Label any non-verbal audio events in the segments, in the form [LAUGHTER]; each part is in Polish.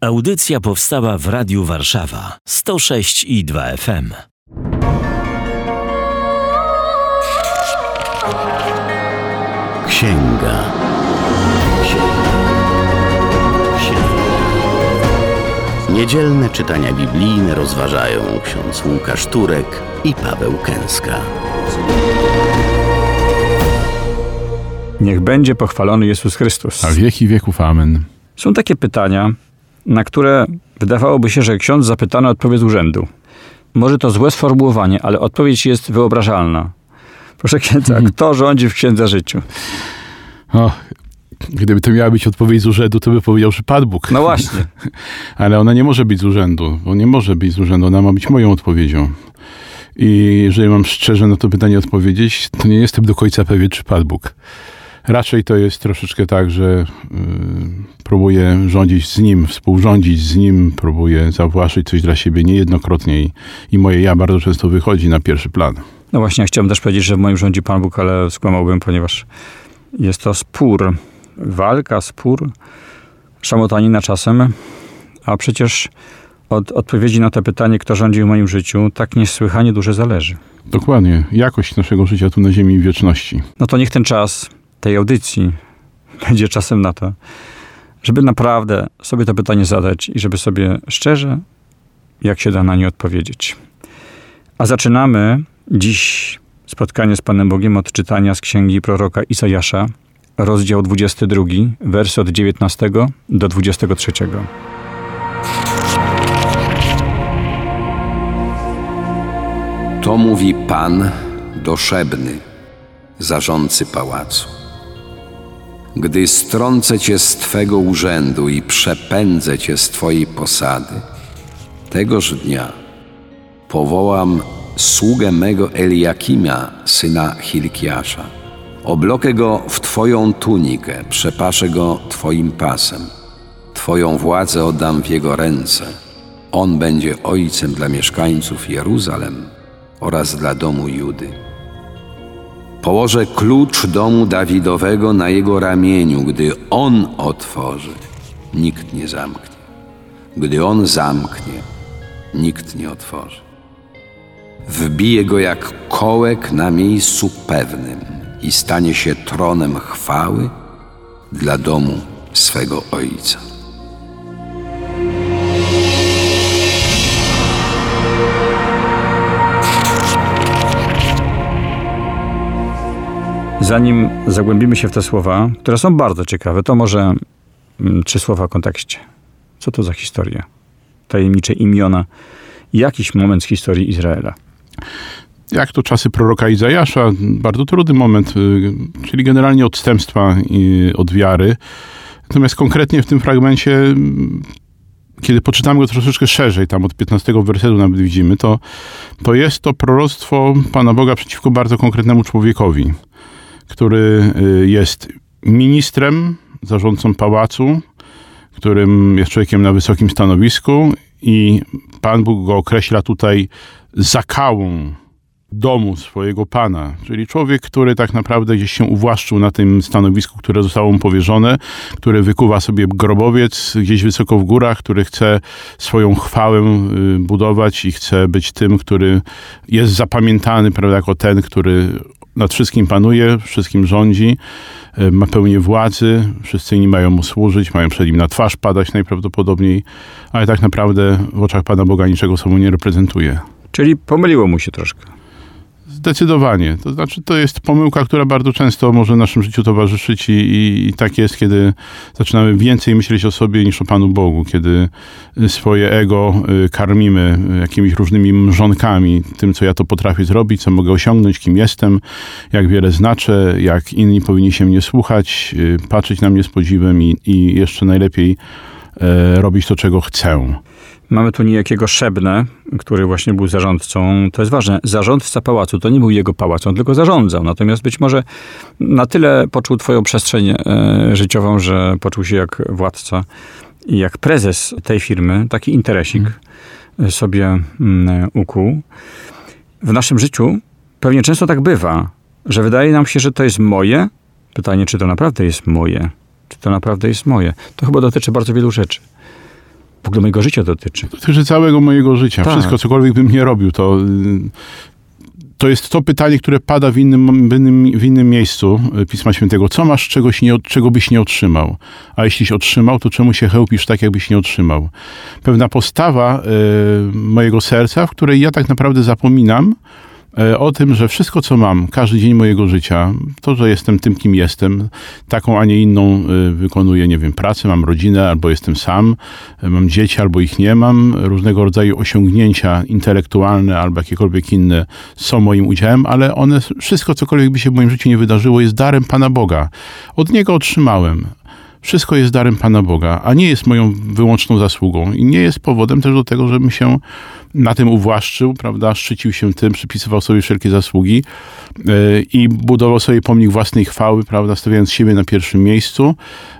Audycja powstała w Radiu Warszawa 106 i 2 FM. Księga. Księga. Księga. Niedzielne czytania biblijne rozważają ksiądz Łukasz Turek i Paweł Kęska. Niech będzie pochwalony Jezus Chrystus. A wieki wieków amen. Są takie pytania, na które wydawałoby się, że ksiądz zapytany odpowie z urzędu. Może to złe sformułowanie, ale odpowiedź jest wyobrażalna. Proszę księdza, kto rządzi w księdza życiu? O, gdyby to miała być odpowiedź z urzędu, to by powiedział, że Pan Bóg. No właśnie. [LAUGHS] Ale ona nie może być z urzędu, bo nie może być z urzędu, ona ma być moją odpowiedzią. I jeżeli mam szczerze na to pytanie odpowiedzieć, to nie jestem do końca pewien, czy Pan Bóg. Raczej to jest troszeczkę tak, że y, próbuję rządzić z Nim, współrządzić z Nim, próbuję zawłaszczyć coś dla siebie niejednokrotnie i, i moje ja bardzo często wychodzi na pierwszy plan. No właśnie, chciałem też powiedzieć, że w moim rządzi Pan Bóg, ale skłamałbym, ponieważ jest to spór, walka, spór, szamotanina czasem, a przecież od odpowiedzi na to pytanie, kto rządzi w moim życiu, tak niesłychanie dużo zależy. Dokładnie. Jakość naszego życia tu na ziemi i wieczności. No to niech ten czas tej audycji będzie czasem na to, żeby naprawdę sobie to pytanie zadać i żeby sobie szczerze, jak się da na nie odpowiedzieć. A zaczynamy dziś spotkanie z Panem Bogiem od czytania z księgi proroka Izajasza, rozdział 22, wers od 19 do 23. To mówi Pan do Szebny, zarządcy pałacu. Gdy strącę cię z twego urzędu i przepędzę cię z twojej posady, tegoż dnia powołam sługę mego Eliakima, syna Hilkiasza. Oblokę go w twoją tunikę, przepaszę go twoim pasem. Twoją władzę oddam w jego ręce. On będzie ojcem dla mieszkańców Jeruzalem oraz dla domu Judy. Położę klucz domu Dawidowego na jego ramieniu. Gdy on otworzy, nikt nie zamknie. Gdy on zamknie, nikt nie otworzy. Wbije go jak kołek na miejscu pewnym i stanie się tronem chwały dla domu swego ojca. Zanim zagłębimy się w te słowa, które są bardzo ciekawe, to może mm, trzy słowa w kontekście. Co to za historia? Tajemnicze imiona. Jakiś moment z historii Izraela. Jak to czasy proroka Izajasza, bardzo trudny moment, y, czyli generalnie odstępstwa i od wiary. Natomiast konkretnie w tym fragmencie, mm, kiedy poczytamy go troszeczkę szerzej, tam od 15 wersetu nawet widzimy, to, to jest to proroctwo Pana Boga przeciwko bardzo konkretnemu człowiekowi, który y, jest ministrem, zarządcą pałacu, którym jest człowiekiem na wysokim stanowisku i Pan Bóg go określa tutaj zakałą domu swojego Pana, czyli człowiek, który tak naprawdę gdzieś się uwłaszczył na tym stanowisku, które zostało mu powierzone, który wykuwa sobie grobowiec gdzieś wysoko w górach, który chce swoją chwałę y, budować i chce być tym, który jest zapamiętany, prawda, jako ten, który nad wszystkim panuje, wszystkim rządzi, y, ma pełnię władzy, wszyscy inni mają mu służyć, mają przed nim na twarz padać najprawdopodobniej, ale tak naprawdę w oczach Pana Boga niczego sobą nie reprezentuje. Czyli pomyliło mu się troszkę. Zdecydowanie. To znaczy, to jest pomyłka, która bardzo często może naszym życiu towarzyszyć i, i, i, tak jest, kiedy zaczynamy więcej myśleć o sobie niż o Panu Bogu, kiedy swoje ego y, karmimy jakimiś różnymi mrzonkami, tym, co ja to potrafię zrobić, co mogę osiągnąć, kim jestem, jak wiele znaczę, jak inni powinni się mnie słuchać, y, patrzeć na mnie z podziwem i, i jeszcze najlepiej e, robić to, czego chcę. Mamy tu niejakiego Szebnę, który właśnie był zarządcą. To jest ważne. Zarządca pałacu to nie był jego pałac, on tylko zarządzał. Natomiast być może na tyle poczuł twoją przestrzeń e, życiową, że poczuł się jak władca i jak prezes tej firmy, taki interesik hmm. sobie mm, ukuł. W naszym życiu pewnie często tak bywa, że wydaje nam się, że to jest moje. Pytanie, czy to naprawdę jest moje? Czy to naprawdę jest moje? To chyba dotyczy bardzo wielu rzeczy. W ogóle mojego życia dotyczy. Dotyczy całego mojego życia. Tak. Wszystko, cokolwiek bym nie robił, to, to jest to pytanie, które pada w innym, w innym, w innym miejscu Pisma Świętego. Co masz, czegoś nie, czego byś nie otrzymał? A jeśliś otrzymał, to czemu się chełpisz tak, jakbyś nie otrzymał? Pewna postawa y, mojego serca, w której ja tak naprawdę zapominam, o tym, że wszystko, co mam, każdy dzień mojego życia, to, że jestem tym, kim jestem, taką, a nie inną y, wykonuję, nie wiem, pracę, mam rodzinę, albo jestem sam, y, mam dzieci, albo ich nie mam, różnego rodzaju osiągnięcia intelektualne, albo jakiekolwiek inne są moim udziałem, ale one, wszystko, cokolwiek by się w moim życiu nie wydarzyło, jest darem Pana Boga. Od Niego otrzymałem. Wszystko jest darem Pana Boga, a nie jest moją wyłączną zasługą i nie jest powodem też do tego, żebym się na tym uwłaszczył, prawda, szczycił się tym, przypisywał sobie wszelkie zasługi yy, i budował sobie pomnik własnej chwały, prawda, stawiając siebie na pierwszym miejscu,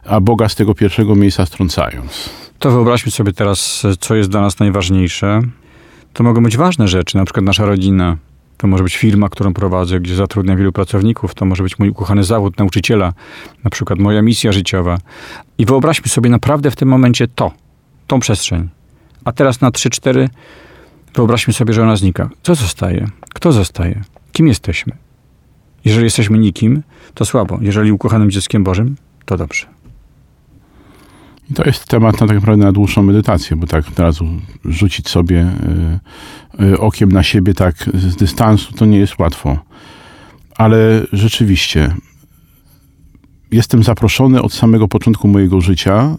a Boga z tego pierwszego miejsca strącając. To wyobraźmy sobie teraz, co jest dla nas najważniejsze. To mogą być ważne rzeczy, na przykład nasza rodzina. To może być firma, którą prowadzę, gdzie zatrudniam wielu pracowników. To może być mój ukochany zawód nauczyciela, na przykład moja misja życiowa. I wyobraźmy sobie naprawdę w tym momencie to, tą przestrzeń. A teraz na 3-4 wyobraźmy sobie, że ona znika. Co zostaje? Kto zostaje? Kim jesteśmy? Jeżeli jesteśmy nikim, to słabo. Jeżeli ukochanym dzieckiem Bożym, to dobrze. I to jest temat na tak naprawdę na dłuższą medytację, bo tak od razu rzucić sobie y, y, okiem na siebie tak z dystansu to nie jest łatwo. Ale rzeczywiście jestem zaproszony od samego początku mojego życia,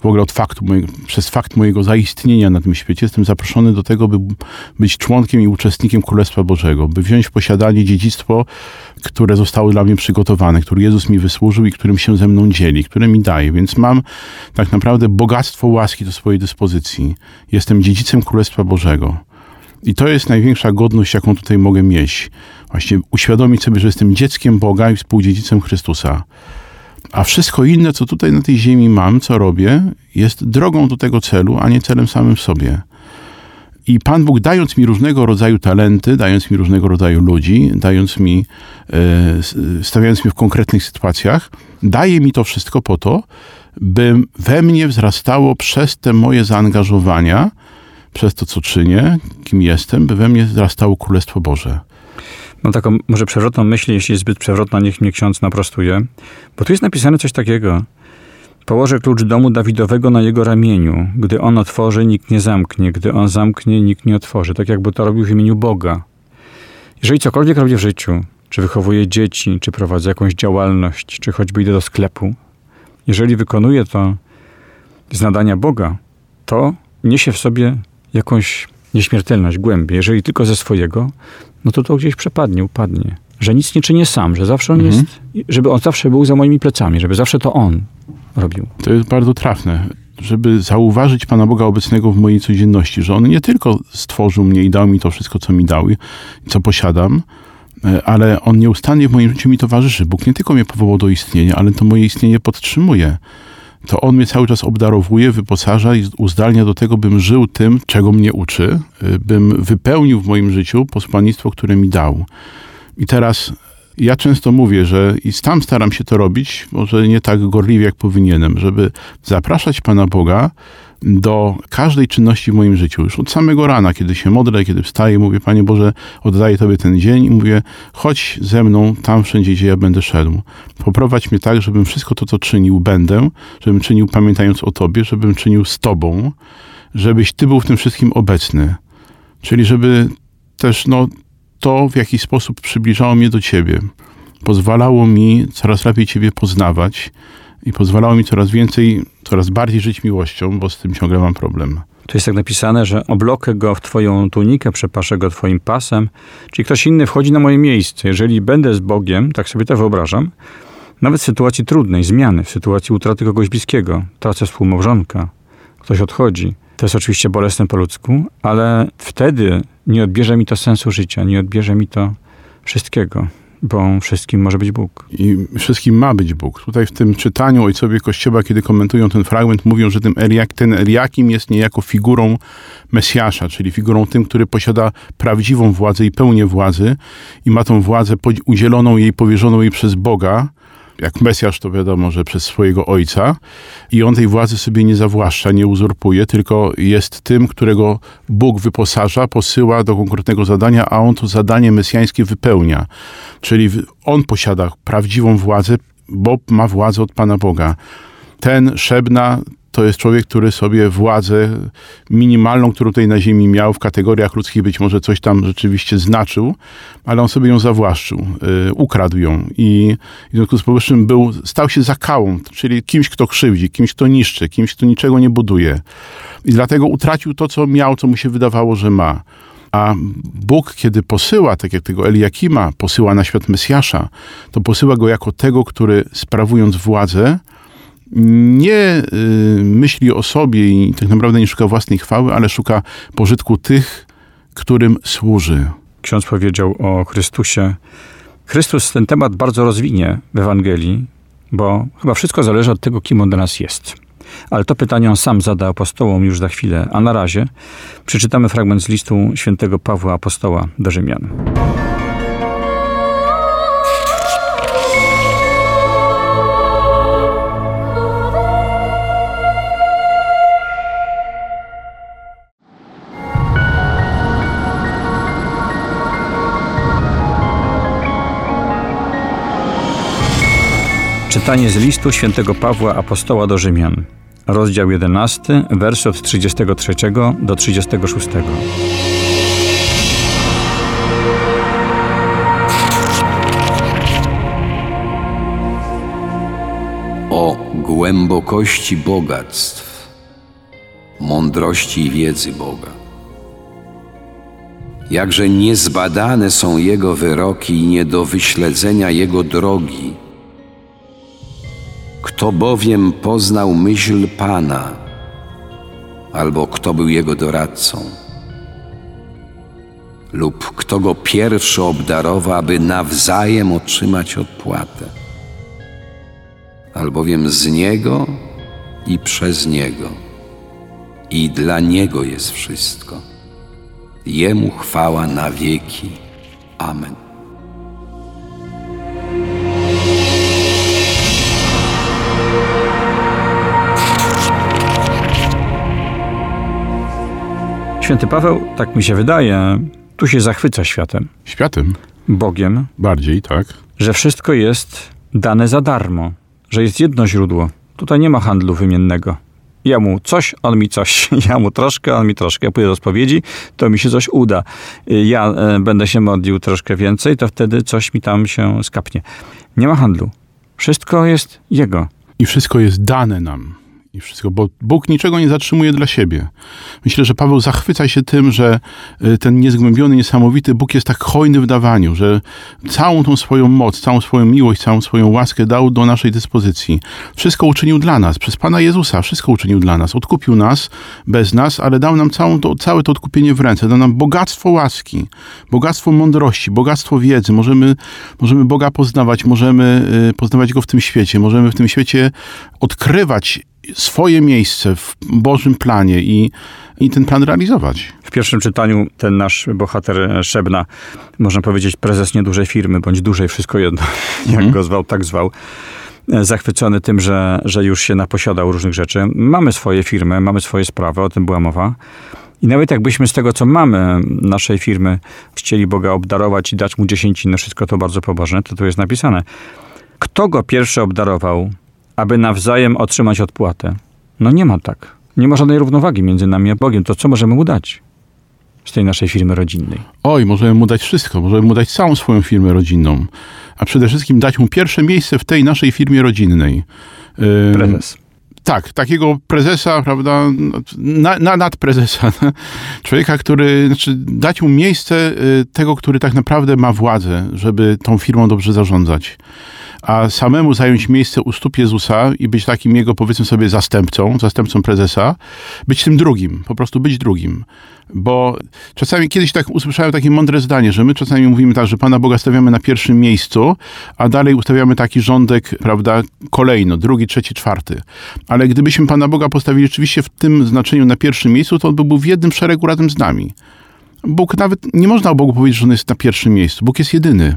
w ogóle od faktu, mojego, przez fakt mojego zaistnienia na tym świecie, jestem zaproszony do tego, by być członkiem i uczestnikiem Królestwa Bożego, by wziąć w posiadanie dziedzictwo, które zostało dla mnie przygotowane, które Jezus mi wysłużył i którym się ze mną dzieli, które mi daje. Więc mam tak naprawdę bogactwo łaski do swojej dyspozycji. Jestem dziedzicem Królestwa Bożego. I to jest największa godność, jaką tutaj mogę mieć. Właśnie uświadomić sobie, że jestem dzieckiem Boga i współdziedzicem Chrystusa. A wszystko inne, co tutaj na tej ziemi mam, co robię, jest drogą do tego celu, a nie celem samym w sobie. I Pan Bóg, dając mi różnego rodzaju talenty, dając mi różnego rodzaju ludzi, dając mi, e, stawiając mnie w konkretnych sytuacjach, daje mi to wszystko po to, by we mnie wzrastało przez te moje zaangażowania, przez to, co czynię, kim jestem, by we mnie wzrastało Królestwo Boże. Mam taką może przewrotną myśl, jeśli jest zbyt przewrotna, niech mnie ksiądz naprostuje. Bo tu jest napisane coś takiego. Położę klucz domu Dawidowego na jego ramieniu. Gdy on otworzy, nikt nie zamknie. Gdy on zamknie, nikt nie otworzy. Tak jakby to robił w imieniu Boga. Jeżeli cokolwiek robię w życiu, czy wychowuję dzieci, czy prowadzę jakąś działalność, czy choćby idę do sklepu, jeżeli wykonuję to z nadania Boga, to niesie w sobie jakąś nieśmiertelność, głębię. Jeżeli tylko ze swojego, no to to gdzieś przepadnie, upadnie. Że nic nie czynię sam, że zawsze on Mhm. jest, żeby on zawsze był za moimi plecami, żeby zawsze to on robił. To jest bardzo trafne, żeby zauważyć Pana Boga obecnego w mojej codzienności, że On nie tylko stworzył mnie i dał mi to wszystko, co mi dał i co posiadam, e, ale On nieustannie w moim życiu mi towarzyszy. Bóg nie tylko mnie powołał do istnienia, ale to moje istnienie podtrzymuje. To On mnie cały czas obdarowuje, wyposaża i uzdalnia do tego, bym żył tym, czego mnie uczy, e, bym wypełnił w moim życiu posłannictwo, które mi dał. I teraz ja często mówię, że i sam staram się to robić, może nie tak gorliwie, jak powinienem, żeby zapraszać Pana Boga do każdej czynności w moim życiu. Już od samego rana, kiedy się modlę, kiedy wstaję, mówię, Panie Boże, oddaję Tobie ten dzień i mówię, chodź ze mną tam wszędzie, gdzie ja będę szedł. Poprowadź mnie tak, żebym wszystko to, co czynił, będę, żebym czynił pamiętając o Tobie, żebym czynił z Tobą, żebyś Ty był w tym wszystkim obecny. Czyli żeby też, no, to w jakiś sposób przybliżało mnie do Ciebie. Pozwalało mi coraz lepiej Ciebie poznawać i pozwalało mi coraz więcej, coraz bardziej żyć miłością, bo z tym ciągle mam problem. Tu jest tak napisane, że oblokę go w twoją tunikę, przepaszę go twoim pasem, czyli ktoś inny wchodzi na moje miejsce. Jeżeli będę z Bogiem, tak sobie to wyobrażam, nawet w sytuacji trudnej, zmiany, w sytuacji utraty kogoś bliskiego, tracę współmałżonka, ktoś odchodzi. To jest oczywiście bolesne po ludzku, ale wtedy nie odbierze mi to sensu życia, nie odbierze mi to wszystkiego, bo wszystkim może być Bóg. I wszystkim ma być Bóg. Tutaj w tym czytaniu ojcowie Kościoła, kiedy komentują ten fragment, mówią, że ten, Eliak, ten Eliakim jest niejako figurą Mesjasza, czyli figurą tym, który posiada prawdziwą władzę i pełnię władzy i ma tą władzę udzieloną jej, powierzoną jej przez Boga jak Mesjasz to wiadomo, że przez swojego ojca i on tej władzy sobie nie zawłaszcza, nie uzurpuje, tylko jest tym, którego Bóg wyposaża, posyła do konkretnego zadania, a on to zadanie mesjańskie wypełnia. Czyli on posiada prawdziwą władzę, bo ma władzę od Pana Boga. Ten Szebna to jest człowiek, który sobie władzę minimalną, którą tutaj na ziemi miał, w kategoriach ludzkich być może coś tam rzeczywiście znaczył, ale on sobie ją zawłaszczył, y, ukradł ją i w związku z powyższym był, stał się zakałą, czyli kimś, kto krzywdzi, kimś, kto niszczy, kimś, kto niczego nie buduje. I dlatego utracił to, co miał, co mu się wydawało, że ma. A Bóg, kiedy posyła, tak jak tego Eliakima, posyła na świat Mesjasza, to posyła go jako tego, który sprawując władzę, nie y, myśli o sobie i tak naprawdę nie szuka własnej chwały, ale szuka pożytku tych, którym służy. Ksiądz powiedział o Chrystusie. Chrystus ten temat bardzo rozwinie w Ewangelii, bo chyba wszystko zależy od tego, kim on dla nas jest. Ale to pytanie on sam zada apostołom już za chwilę, a na razie przeczytamy fragment z listu świętego Pawła Apostoła do Rzymian. Czytanie z listu świętego Pawła Apostoła do Rzymian. Rozdział 11, wersy od 33 do 36. O głębokości bogactw, mądrości i wiedzy Boga. Jakże niezbadane są Jego wyroki i nie do wyśledzenia Jego drogi – kto bowiem poznał myśl Pana, albo kto był jego doradcą, lub kto go pierwszy obdarował, aby nawzajem otrzymać odpłatę, albowiem z niego i przez niego i dla niego jest wszystko. Jemu chwała na wieki. Amen. Święty Paweł, tak mi się wydaje, tu się zachwyca światem. Światem? Bogiem. Bardziej, tak. Że wszystko jest dane za darmo, że jest jedno źródło. Tutaj nie ma handlu wymiennego. Ja mu coś, on mi coś. [LAUGHS] Ja mu troszkę, on mi troszkę. Ja pójdę do spowiedzi, to mi się coś uda. Ja e, będę się modlił troszkę więcej, to wtedy coś mi tam się skapnie. Nie ma handlu. Wszystko jest Jego. I wszystko jest dane nam i wszystko, bo Bóg niczego nie zatrzymuje dla siebie. Myślę, że Paweł zachwyca się tym, że y, ten niezgłębiony, niesamowity Bóg jest tak hojny w dawaniu, że całą tą swoją moc, całą swoją miłość, całą swoją łaskę dał do naszej dyspozycji. Wszystko uczynił dla nas, przez Pana Jezusa, wszystko uczynił dla nas. Odkupił nas bez nas, ale dał nam całą to, całe to odkupienie w ręce. Dał nam bogactwo łaski, bogactwo mądrości, bogactwo wiedzy. Możemy, możemy Boga poznawać, możemy y, poznawać Go w tym świecie, możemy w tym świecie odkrywać swoje miejsce w Bożym planie i, i ten plan realizować. W pierwszym czytaniu ten nasz bohater Szebna, można powiedzieć prezes niedużej firmy, bądź dużej, wszystko jedno, [LAUGHS] jak mm. go zwał, tak zwał, zachwycony tym, że, że już się naposiadał różnych rzeczy. Mamy swoje firmy, mamy swoje sprawy, o tym była mowa. I nawet jakbyśmy z tego, co mamy naszej firmy, chcieli Boga obdarować i dać mu dziesięciny, wszystko to bardzo pobożne, to tu jest napisane. Kto go pierwszy obdarował, aby nawzajem otrzymać odpłatę. No nie ma tak. Nie ma żadnej równowagi między nami a Bogiem. To co możemy mu dać z tej naszej firmy rodzinnej? Oj, możemy mu dać wszystko. Możemy mu dać całą swoją firmę rodzinną. A przede wszystkim dać mu pierwsze miejsce w tej naszej firmie rodzinnej. Prezes. Tak, takiego prezesa, prawda, na, na, nadprezesa, [LAUGHS] człowieka, który, znaczy dać mu miejsce y, tego, który tak naprawdę ma władzę, żeby tą firmą dobrze zarządzać a samemu zająć miejsce u stóp Jezusa i być takim jego, powiedzmy sobie, zastępcą, zastępcą prezesa, być tym drugim, po prostu być drugim. Bo czasami kiedyś tak usłyszałem takie mądre zdanie, że my czasami mówimy tak, że Pana Boga stawiamy na pierwszym miejscu, a dalej ustawiamy taki rządek, prawda, kolejno, drugi, trzeci, czwarty. Ale gdybyśmy Pana Boga postawili rzeczywiście w tym znaczeniu na pierwszym miejscu, to on by był w jednym szeregu razem z nami. Bóg nawet, nie można o Bogu powiedzieć, że on jest na pierwszym miejscu. Bóg jest jedyny.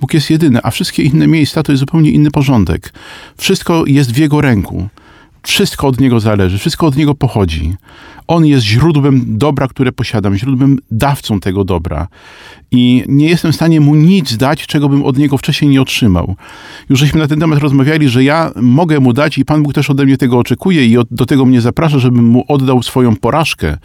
Bóg jest jedyny, a wszystkie inne miejsca to jest zupełnie inny porządek. Wszystko jest w Jego ręku. Wszystko od Niego zależy, wszystko od Niego pochodzi. On jest źródłem dobra, które posiadam, źródłem dawcą tego dobra. I nie jestem w stanie mu nic dać, czego bym od niego wcześniej nie otrzymał. Już żeśmy na ten temat rozmawiali, że ja mogę mu dać i Pan Bóg też ode mnie tego oczekuje i od, do tego mnie zaprasza, żebym mu oddał swoją porażkę,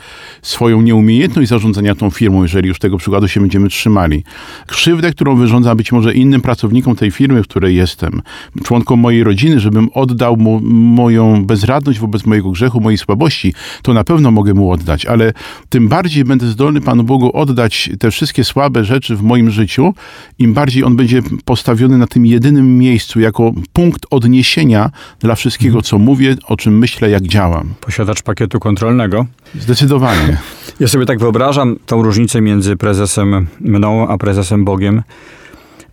swoją nieumiejętność zarządzania tą firmą, jeżeli już tego przykładu się będziemy trzymali. Krzywdę, którą wyrządza być może innym pracownikom tej firmy, w której jestem, członkom mojej rodziny, żebym oddał mu moją bezradność wobec mojego grzechu, mojej słabości, to na pewno mogę mu oddać, ale tym bardziej będę zdolny Panu Bogu oddać te wszystkie słabe rzeczy w moim życiu, im bardziej on będzie postawiony na tym jedynym miejscu, jako punkt odniesienia dla wszystkiego, co mówię, o czym myślę, jak działam. Posiadacz pakietu kontrolnego. Zdecydowanie. [LAUGHS] Ja sobie tak wyobrażam tą różnicę między prezesem mną, a prezesem Bogiem,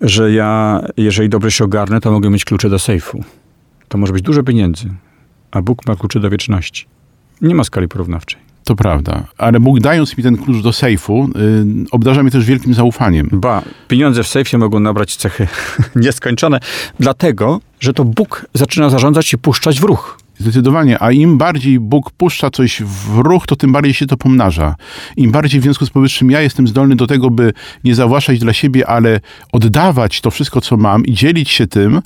że ja, jeżeli dobrze się ogarnę, to mogę mieć klucze do sejfu. To może być dużo pieniędzy, a Bóg ma klucze do wieczności. Nie ma skali porównawczej. To prawda. Ale Bóg dając mi ten klucz do sejfu, yy, obdarza mnie też wielkim zaufaniem. Ba, pieniądze w sejfie mogą nabrać cechy [LAUGHS] nieskończone, dlatego, że to Bóg zaczyna zarządzać i puszczać w ruch. Zdecydowanie, a im bardziej Bóg puszcza coś w ruch, to tym bardziej się to pomnaża. Im bardziej w związku z powyższym ja jestem zdolny do tego, by nie zawłaszczać dla siebie, ale oddawać to wszystko, co mam i dzielić się tym, e,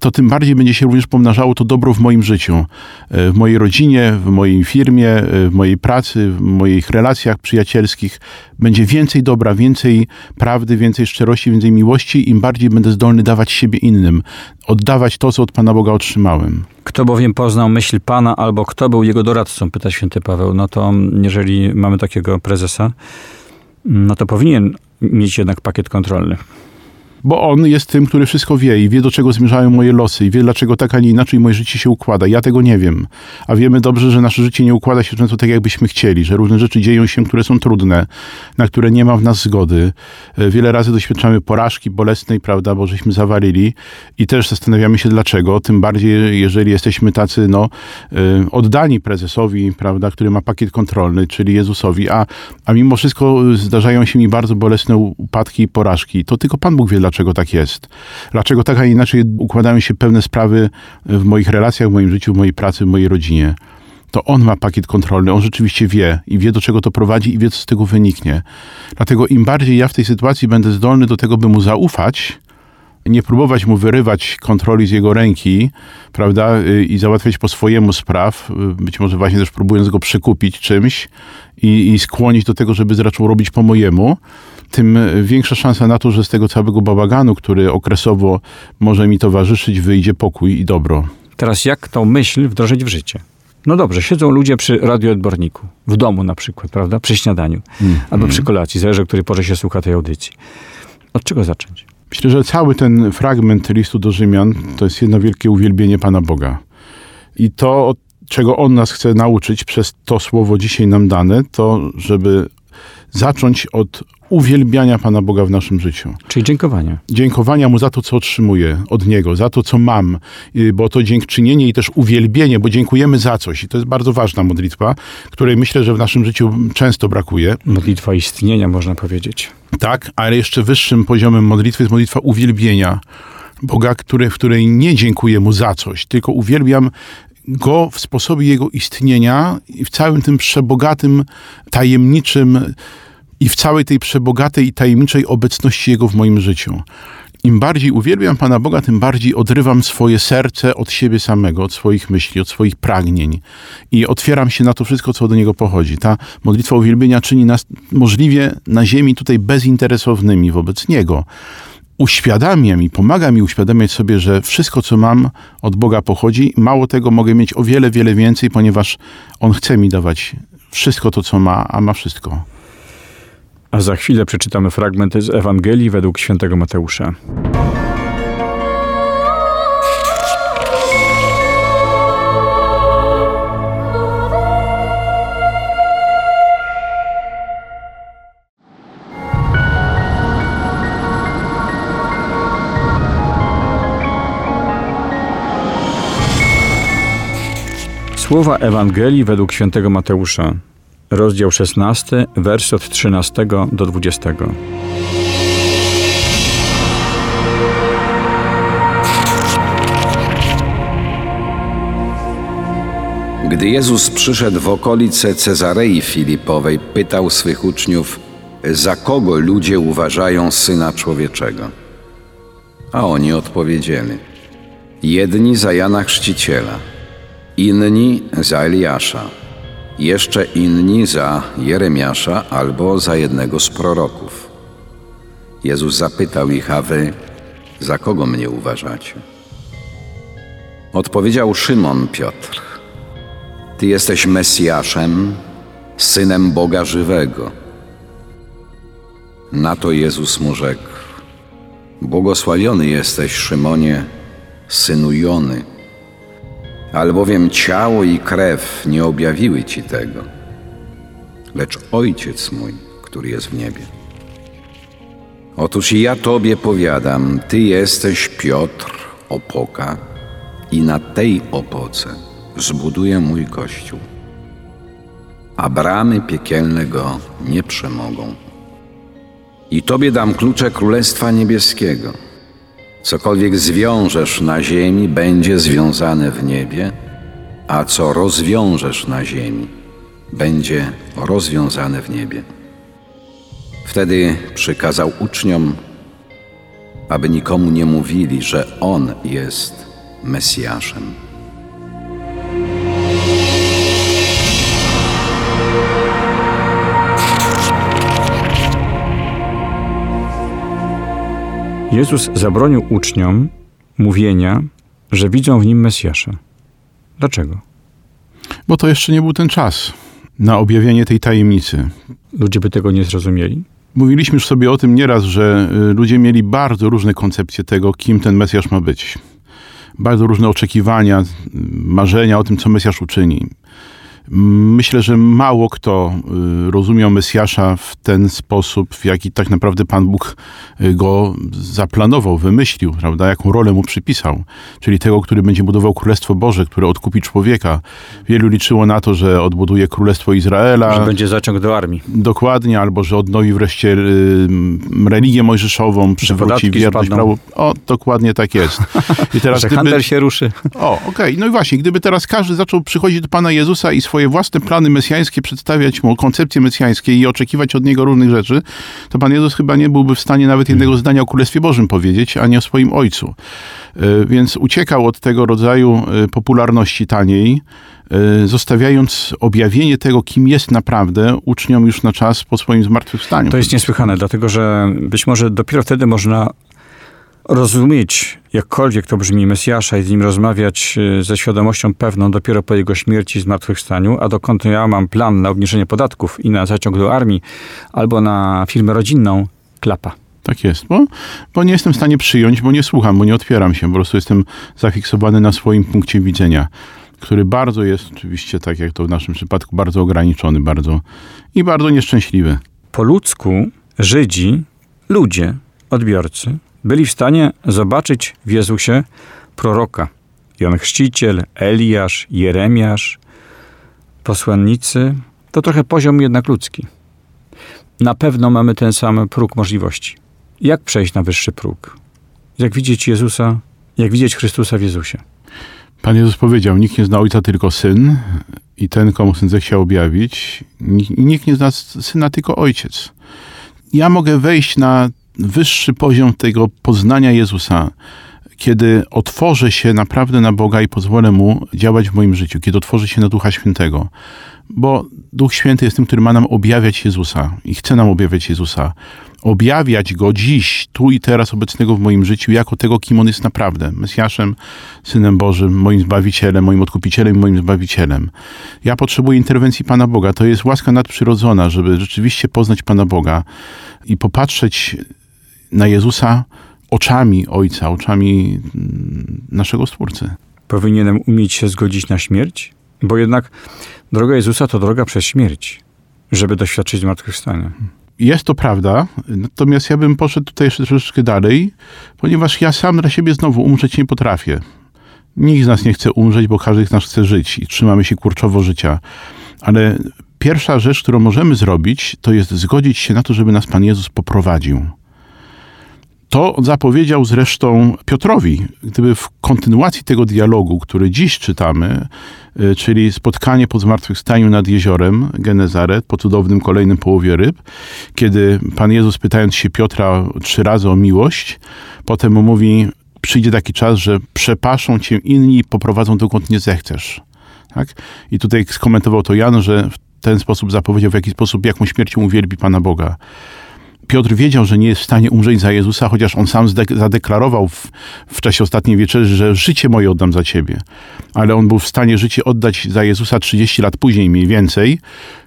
to tym bardziej będzie się również pomnażało to dobro w moim życiu, e, w mojej rodzinie, w mojej firmie, e, w mojej pracy, w moich relacjach przyjacielskich. Będzie więcej dobra, więcej prawdy, więcej szczerości, więcej miłości, im bardziej będę zdolny dawać siebie innym, oddawać to, co od Pana Boga otrzymałem. Kto bowiem poznał myśl Pana, albo kto był jego doradcą, pyta święty Paweł. No to jeżeli mamy takiego prezesa, no to powinien mieć jednak pakiet kontrolny. Bo on jest tym, który wszystko wie i wie, do czego zmierzają moje losy i wie, dlaczego tak, a nie inaczej moje życie się układa. Ja tego nie wiem. A wiemy dobrze, że nasze życie nie układa się często tak, jakbyśmy chcieli, że różne rzeczy dzieją się, które są trudne, na które nie ma w nas zgody. E, wiele razy doświadczamy porażki bolesnej, prawda, bo żeśmy zawalili i też zastanawiamy się dlaczego. Tym bardziej, jeżeli jesteśmy tacy, no, e, oddani prezesowi, prawda, który ma pakiet kontrolny, czyli Jezusowi, a, a mimo wszystko zdarzają się mi bardzo bolesne upadki i porażki. To tylko Pan Bóg wie, dlaczego dlaczego tak jest. Dlaczego tak, a inaczej układają się pewne sprawy w moich relacjach, w moim życiu, w mojej pracy, w mojej rodzinie. To on ma pakiet kontrolny, on rzeczywiście wie i wie, do czego to prowadzi i wie, co z tego wyniknie. Dlatego im bardziej ja w tej sytuacji będę zdolny do tego, by mu zaufać, nie próbować mu wyrywać kontroli z jego ręki, prawda, i załatwiać po swojemu spraw, być może właśnie też próbując go przekupić czymś i, i skłonić do tego, żeby zaczął robić po mojemu, tym większa szansa na to, że z tego całego bałaganu, który okresowo może mi towarzyszyć, wyjdzie pokój i dobro. Teraz jak tą myśl wdrożyć w życie? No dobrze, siedzą ludzie przy radioodborniku, w domu na przykład, prawda, przy śniadaniu, mm, albo przy kolacji, zależy o której porze się słucha tej audycji. Od czego zacząć? Myślę, że cały ten fragment listu do Rzymian to jest jedno wielkie uwielbienie Pana Boga. I to, czego On nas chce nauczyć przez to słowo dzisiaj nam dane, to żeby zacząć od uwielbiania Pana Boga w naszym życiu. Czyli dziękowania. Dziękowania Mu za to, co otrzymuję od Niego, za to, co mam, y, bo to dziękczynienie i też uwielbienie, bo dziękujemy za coś. I to jest bardzo ważna modlitwa, której myślę, że w naszym życiu często brakuje. Modlitwa istnienia, można powiedzieć. Tak, ale jeszcze wyższym poziomem modlitwy jest modlitwa uwielbienia. Boga, który, w której nie dziękuję Mu za coś, tylko uwielbiam Go w sposobie Jego istnienia i w całym tym przebogatym, tajemniczym i w całej tej przebogatej i tajemniczej obecności Jego w moim życiu. Im bardziej uwielbiam Pana Boga, tym bardziej odrywam swoje serce od siebie samego, od swoich myśli, od swoich pragnień i otwieram się na to wszystko, co od Niego pochodzi. Ta modlitwa uwielbienia czyni nas możliwie na ziemi tutaj bezinteresownymi wobec Niego. Uświadamiam i pomaga mi uświadamiać sobie, że wszystko, co mam od Boga pochodzi. Mało tego, mogę mieć o wiele, wiele więcej, ponieważ On chce mi dawać wszystko to, co ma, a ma wszystko. A za chwilę przeczytamy fragmenty z Ewangelii według świętego Mateusza. Słowa Ewangelii według świętego Mateusza rozdział 16, wersy od 13 do 20. Gdy Jezus przyszedł w okolice Cezarei Filipowej, pytał swych uczniów, za kogo ludzie uważają syna człowieczego? A oni odpowiedzieli: Jedni za Jana Chrzciciela, inni za Eliasza jeszcze inni za Jeremiasza albo za jednego z proroków. Jezus zapytał ich, a wy za kogo mnie uważacie? Odpowiedział Szymon Piotr, ty jesteś Mesjaszem, Synem Boga żywego. Na to Jezus mu rzekł, błogosławiony jesteś Szymonie, synu Jony, albowiem ciało i krew nie objawiły ci tego, lecz Ojciec mój, który jest w niebie. Otóż ja Tobie powiadam, Ty jesteś Piotr, opoka, i na tej opoce zbuduję mój Kościół, a bramy piekielne go nie przemogą. I Tobie dam klucze Królestwa Niebieskiego. Cokolwiek zwiążesz na ziemi, będzie związane w niebie, a co rozwiążesz na ziemi, będzie rozwiązane w niebie. Wtedy przykazał uczniom, aby nikomu nie mówili, że On jest Mesjaszem. Jezus zabronił uczniom mówienia, że widzą w nim Mesjasza. Dlaczego? Bo to jeszcze nie był ten czas na objawienie tej tajemnicy. Ludzie by tego nie zrozumieli? Mówiliśmy już sobie o tym nieraz, że y, ludzie mieli bardzo różne koncepcje tego, kim ten Mesjasz ma być. Bardzo różne oczekiwania, y, marzenia o tym, co Mesjasz uczyni. Myślę, że mało kto y, rozumiał Mesjasza w ten sposób, w jaki tak naprawdę Pan Bóg y, go zaplanował, wymyślił, prawda, jaką rolę mu przypisał. Czyli tego, który będzie budował Królestwo Boże, które odkupi człowieka. Wielu liczyło na to, że odbuduje Królestwo Izraela. Że będzie zaciąg do armii. Dokładnie, albo że odnowi wreszcie y, religię mojżeszową, przywróci wierność prawu. O, dokładnie tak jest. I [LAUGHS] teraz Że gdyby- handel się ruszy. o, okej. No i właśnie, gdyby teraz każdy zaczął przychodzić do Pana Jezusa i swoje własne plany mesjańskie przedstawiać mu, koncepcje mesjańskie i oczekiwać od Niego różnych rzeczy, to Pan Jezus chyba nie byłby w stanie nawet jednego zdania o Królestwie Bożym powiedzieć, a nie o swoim Ojcu. Y, Więc uciekał od tego rodzaju y, popularności taniej, y, zostawiając objawienie tego, kim jest naprawdę, uczniom już na czas po swoim zmartwychwstaniu. To jest niesłychane, dlatego że być może dopiero wtedy można rozumieć, jakkolwiek to brzmi, Mesjasza i z nim rozmawiać e, ze świadomością pewną dopiero po jego śmierci i zmartwychwstaniu, a dokąd ja mam plan na obniżenie podatków i na zaciąg do armii albo na firmę rodzinną, klapa. Tak jest, bo, bo nie jestem w stanie przyjąć, bo nie słucham, bo nie otwieram się, po prostu jestem zafiksowany na swoim punkcie widzenia, który bardzo jest oczywiście, tak jak to w naszym przypadku, bardzo ograniczony, bardzo i bardzo nieszczęśliwy. Po ludzku Żydzi, ludzie, odbiorcy, byli w stanie zobaczyć w Jezusie proroka. Jan Chrzciciel, Eliasz, Jeremiasz, posłannicy, to trochę poziom jednak ludzki. Na pewno mamy ten sam próg możliwości. Jak przejść na wyższy próg? Jak widzieć Jezusa, jak widzieć Chrystusa w Jezusie? Pan Jezus powiedział, nikt nie zna Ojca, tylko Syn i ten, komu Syn zechciał objawić. Nikt, nie zna Syna, tylko Ojciec. Ja mogę wejść na wyższy poziom tego poznania Jezusa, kiedy otworzę się naprawdę na Boga i pozwolę Mu działać w moim życiu, kiedy otworzę się na Ducha Świętego. Bo Duch Święty jest tym, który ma nam objawiać Jezusa i chce nam objawiać Jezusa. Objawiać Go dziś, tu i teraz obecnego w moim życiu, jako tego, kim On jest naprawdę. Mesjaszem, Synem Bożym, moim Zbawicielem, moim Odkupicielem, moim Zbawicielem. Ja potrzebuję interwencji Pana Boga. To jest łaska nadprzyrodzona, żeby rzeczywiście poznać Pana Boga i popatrzeć na Jezusa oczami Ojca, oczami mm, naszego Stwórcy. Powinienem umieć się zgodzić na śmierć? Bo jednak droga Jezusa to droga przez śmierć, żeby doświadczyć zmartwychwstania. Jest to prawda, natomiast ja bym poszedł tutaj jeszcze troszeczkę dalej, ponieważ ja sam dla siebie znowu umrzeć nie potrafię. Nikt z nas nie chce umrzeć, bo każdy z nas chce żyć i trzymamy się kurczowo życia. Ale pierwsza rzecz, którą możemy zrobić, to jest zgodzić się na to, żeby nas Pan Jezus poprowadził. To zapowiedział zresztą Piotrowi. Gdyby w kontynuacji tego dialogu, który dziś czytamy, y, czyli spotkanie po zmartwychwstaniu nad jeziorem Genezaret, po cudownym kolejnym połowie ryb, kiedy Pan Jezus pytając się Piotra trzy razy o miłość, potem mu mówi, przyjdzie taki czas, że przepaszą cię inni i poprowadzą dokąd nie zechcesz. Tak? I tutaj skomentował to Jan, że w ten sposób zapowiedział, w jaki sposób, jaką śmiercią uwielbi Pana Boga. Piotr wiedział, że nie jest w stanie umrzeć za Jezusa, chociaż on sam zadeklarował w, w czasie ostatniej wieczerzy, że życie moje oddam za ciebie. Ale on był w stanie życie oddać za Jezusa 30 lat później mniej więcej,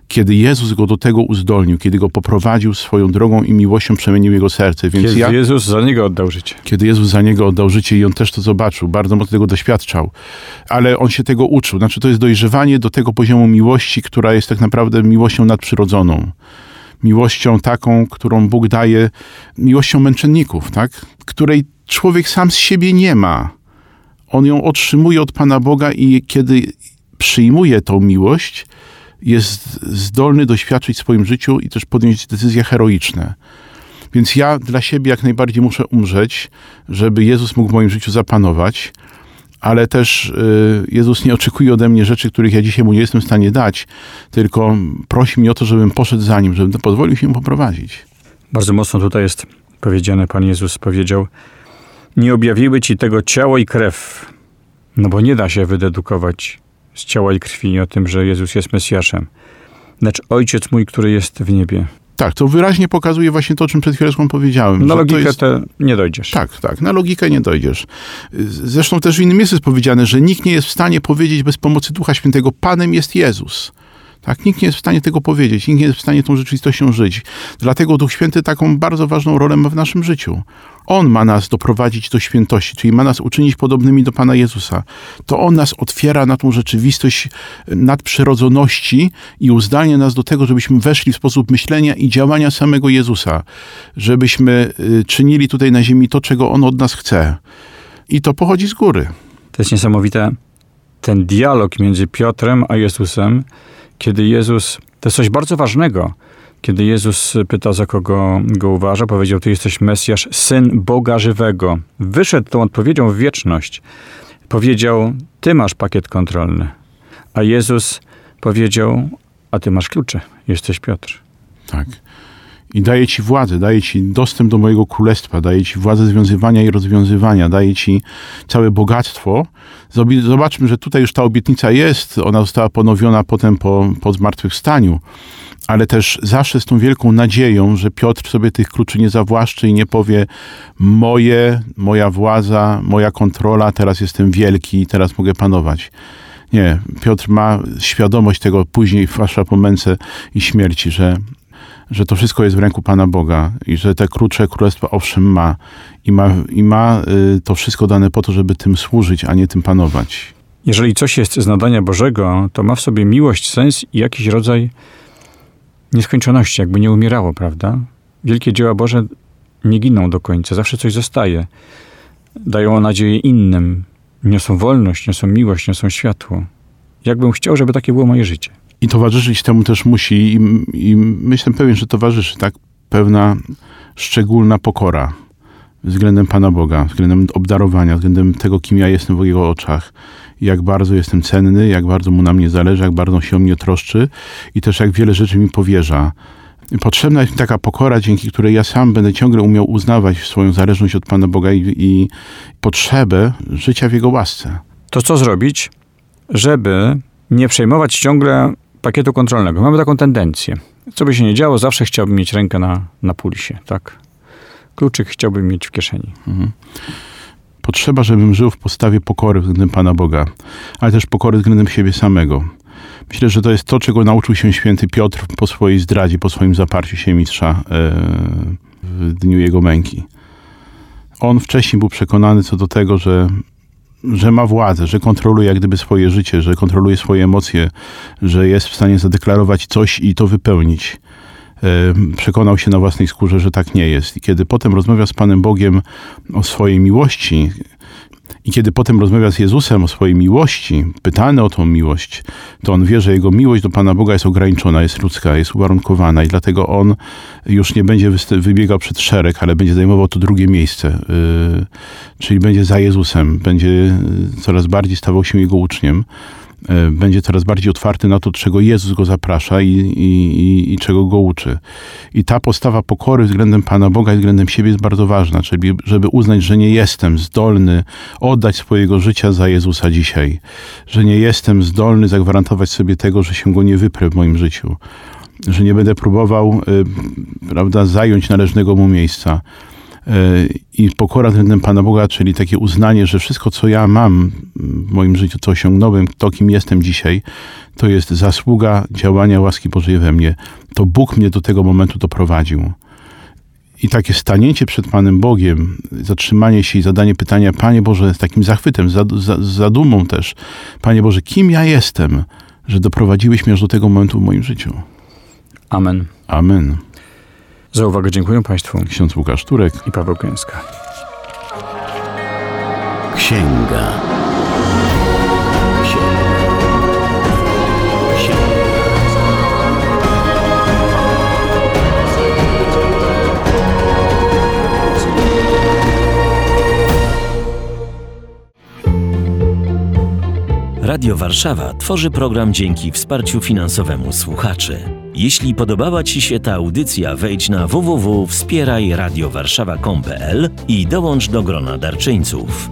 kiedy Jezus go do tego uzdolnił, kiedy go poprowadził swoją drogą i miłością przemienił jego serce. Więc kiedy ja, Jezus za niego oddał życie. Kiedy Jezus za niego oddał życie i on też to zobaczył, bardzo mocno tego doświadczał. Ale on się tego uczył. Znaczy to jest dojrzewanie do tego poziomu miłości, która jest tak naprawdę miłością nadprzyrodzoną miłością taką, którą Bóg daje, miłością męczenników, tak? której człowiek sam z siebie nie ma. On ją otrzymuje od Pana Boga i kiedy przyjmuje tą miłość, jest zdolny doświadczyć w swoim życiu i też podjąć decyzje heroiczne. Więc ja dla siebie jak najbardziej muszę umrzeć, żeby Jezus mógł w moim życiu zapanować, ale też y, Jezus nie oczekuje ode mnie rzeczy, których ja dzisiaj mu nie jestem w stanie dać, tylko prosi mnie o to, żebym poszedł za nim, żebym pozwolił się poprowadzić. Bardzo mocno tutaj jest powiedziane, Pan Jezus powiedział, nie objawiły ci tego ciało i krew, no bo nie da się wydedukować z ciała i krwi o tym, że Jezus jest Mesjaszem, lecz Ojciec mój, który jest w niebie. Tak, to wyraźnie pokazuje właśnie to, o czym przed chwilą powiedziałem. Na logikę jest... nie dojdziesz. Tak, tak, na logikę nie dojdziesz. Zresztą też w innym miejscu jest powiedziane, że nikt nie jest w stanie powiedzieć bez pomocy Ducha Świętego, Panem jest Jezus. Tak, nikt nie jest w stanie tego powiedzieć, nikt nie jest w stanie tą rzeczywistością żyć. Dlatego Duch Święty taką bardzo ważną rolę ma w naszym życiu. On ma nas doprowadzić do świętości, czyli ma nas uczynić podobnymi do Pana Jezusa. To On nas otwiera na tą rzeczywistość nadprzyrodzoności i uzdalnia nas do tego, żebyśmy weszli w sposób myślenia i działania samego Jezusa. Żebyśmy y, czynili tutaj na ziemi to, czego On od nas chce. I to pochodzi z góry. To jest niesamowite. Ten dialog między Piotrem a Jezusem, kiedy Jezus, to jest coś bardzo ważnego, kiedy Jezus pyta, za kogo go uważa, powiedział, ty jesteś Mesjasz, Syn Boga Żywego. Wyszedł tą odpowiedzią w wieczność. Powiedział, ty masz pakiet kontrolny. A Jezus powiedział, a ty masz klucze, jesteś Piotr. Tak. I daje ci władzę, daje ci dostęp do mojego królestwa, daje ci władzę związywania i rozwiązywania, daje ci całe bogactwo. Zobaczmy, że tutaj już ta obietnica jest, ona została ponowiona potem po, po zmartwychwstaniu ale też zawsze z tą wielką nadzieją, że Piotr sobie tych kluczy nie zawłaszczy i nie powie moje, moja władza, moja kontrola, teraz jestem wielki, teraz mogę panować. Nie, Piotr ma świadomość tego później w wasza pomęce i śmierci, że, że to wszystko jest w ręku Pana Boga i że te klucze królestwa owszem ma i ma, i ma y, to wszystko dane po to, żeby tym służyć, a nie tym panować. Jeżeli coś jest z nadania Bożego, to ma w sobie miłość, sens i jakiś rodzaj nieskończoności, jakby nie umierało, prawda? Wielkie dzieła Boże nie giną do końca, zawsze coś zostaje. Dają nadzieję innym, niosą wolność, niosą miłość, niosą światło. Jakbym chciał, żeby takie było moje życie. I towarzyszyć temu też musi, i, i jestem pewien, że towarzyszy tak pewna szczególna pokora względem Pana Boga, względem obdarowania, względem tego, kim ja jestem w Jego oczach jak bardzo jestem cenny, jak bardzo mu na mnie zależy, jak bardzo się o mnie troszczy i też jak wiele rzeczy mi powierza. Potrzebna jest mi taka pokora, dzięki której ja sam będę ciągle umiał uznawać swoją zależność od Pana Boga i, i potrzebę życia w Jego łasce. To co zrobić, żeby nie przejmować ciągle pakietu kontrolnego? Mamy taką tendencję. Co by się nie działo, zawsze chciałbym mieć rękę na, na pulsie, tak? Kluczyk chciałbym mieć w kieszeni. Mhm potrzeba, żebym żył w postawie pokory względem Pana Boga, ale też pokory względem siebie samego. Myślę, że to jest to, czego nauczył się święty Piotr po swojej zdradzie, po swoim zaparciu się mistrza e, w dniu jego męki. On wcześniej był przekonany co do tego, że, że ma władzę, że kontroluje jak gdyby swoje życie, że kontroluje swoje emocje, że jest w stanie zadeklarować coś i to wypełnić. Przekonał się na własnej skórze, że tak nie jest. I kiedy potem rozmawia z Panem Bogiem o swojej miłości, i kiedy potem rozmawia z Jezusem o swojej miłości, pytany o tą miłość, to on wie, że jego miłość do Pana Boga jest ograniczona, jest ludzka, jest uwarunkowana i dlatego on już nie będzie wybiegał przed szereg, ale będzie zajmował to drugie miejsce. Yy, czyli będzie za Jezusem, będzie yy, coraz bardziej stawał się jego uczniem. E, będzie coraz bardziej otwarty na to, czego Jezus go zaprasza i, i, i, czego go uczy. I ta postawa pokory względem Pana Boga i względem siebie jest bardzo ważna, czyli żeby uznać, że nie jestem zdolny oddać swojego życia za Jezusa dzisiaj, że nie jestem zdolny zagwarantować sobie tego, że się go nie wyprę w moim życiu, że nie będę próbował y, prawda, zająć należnego mu miejsca i pokora względem Pana Boga, czyli takie uznanie, że wszystko, co ja mam w moim życiu, co osiągnąłem, to kim jestem dzisiaj, to jest zasługa działania łaski Bożej we mnie. To Bóg mnie do tego momentu doprowadził. I takie stanięcie przed Panem Bogiem, zatrzymanie się i zadanie pytania, Panie Boże, z takim zachwytem, z zadumą też, Panie Boże, kim ja jestem, że doprowadziłeś mnie aż do tego momentu w moim życiu. Amen. Amen. Za uwagę dziękuję Państwu. Ksiądz Łukasz Turek i Paweł Kęska. Księga. Radio Warszawa tworzy program dzięki wsparciu finansowemu słuchaczy. Jeśli podobała Ci się ta audycja, wejdź na www.wspierajradiowarszawa.pl i dołącz do grona darczyńców.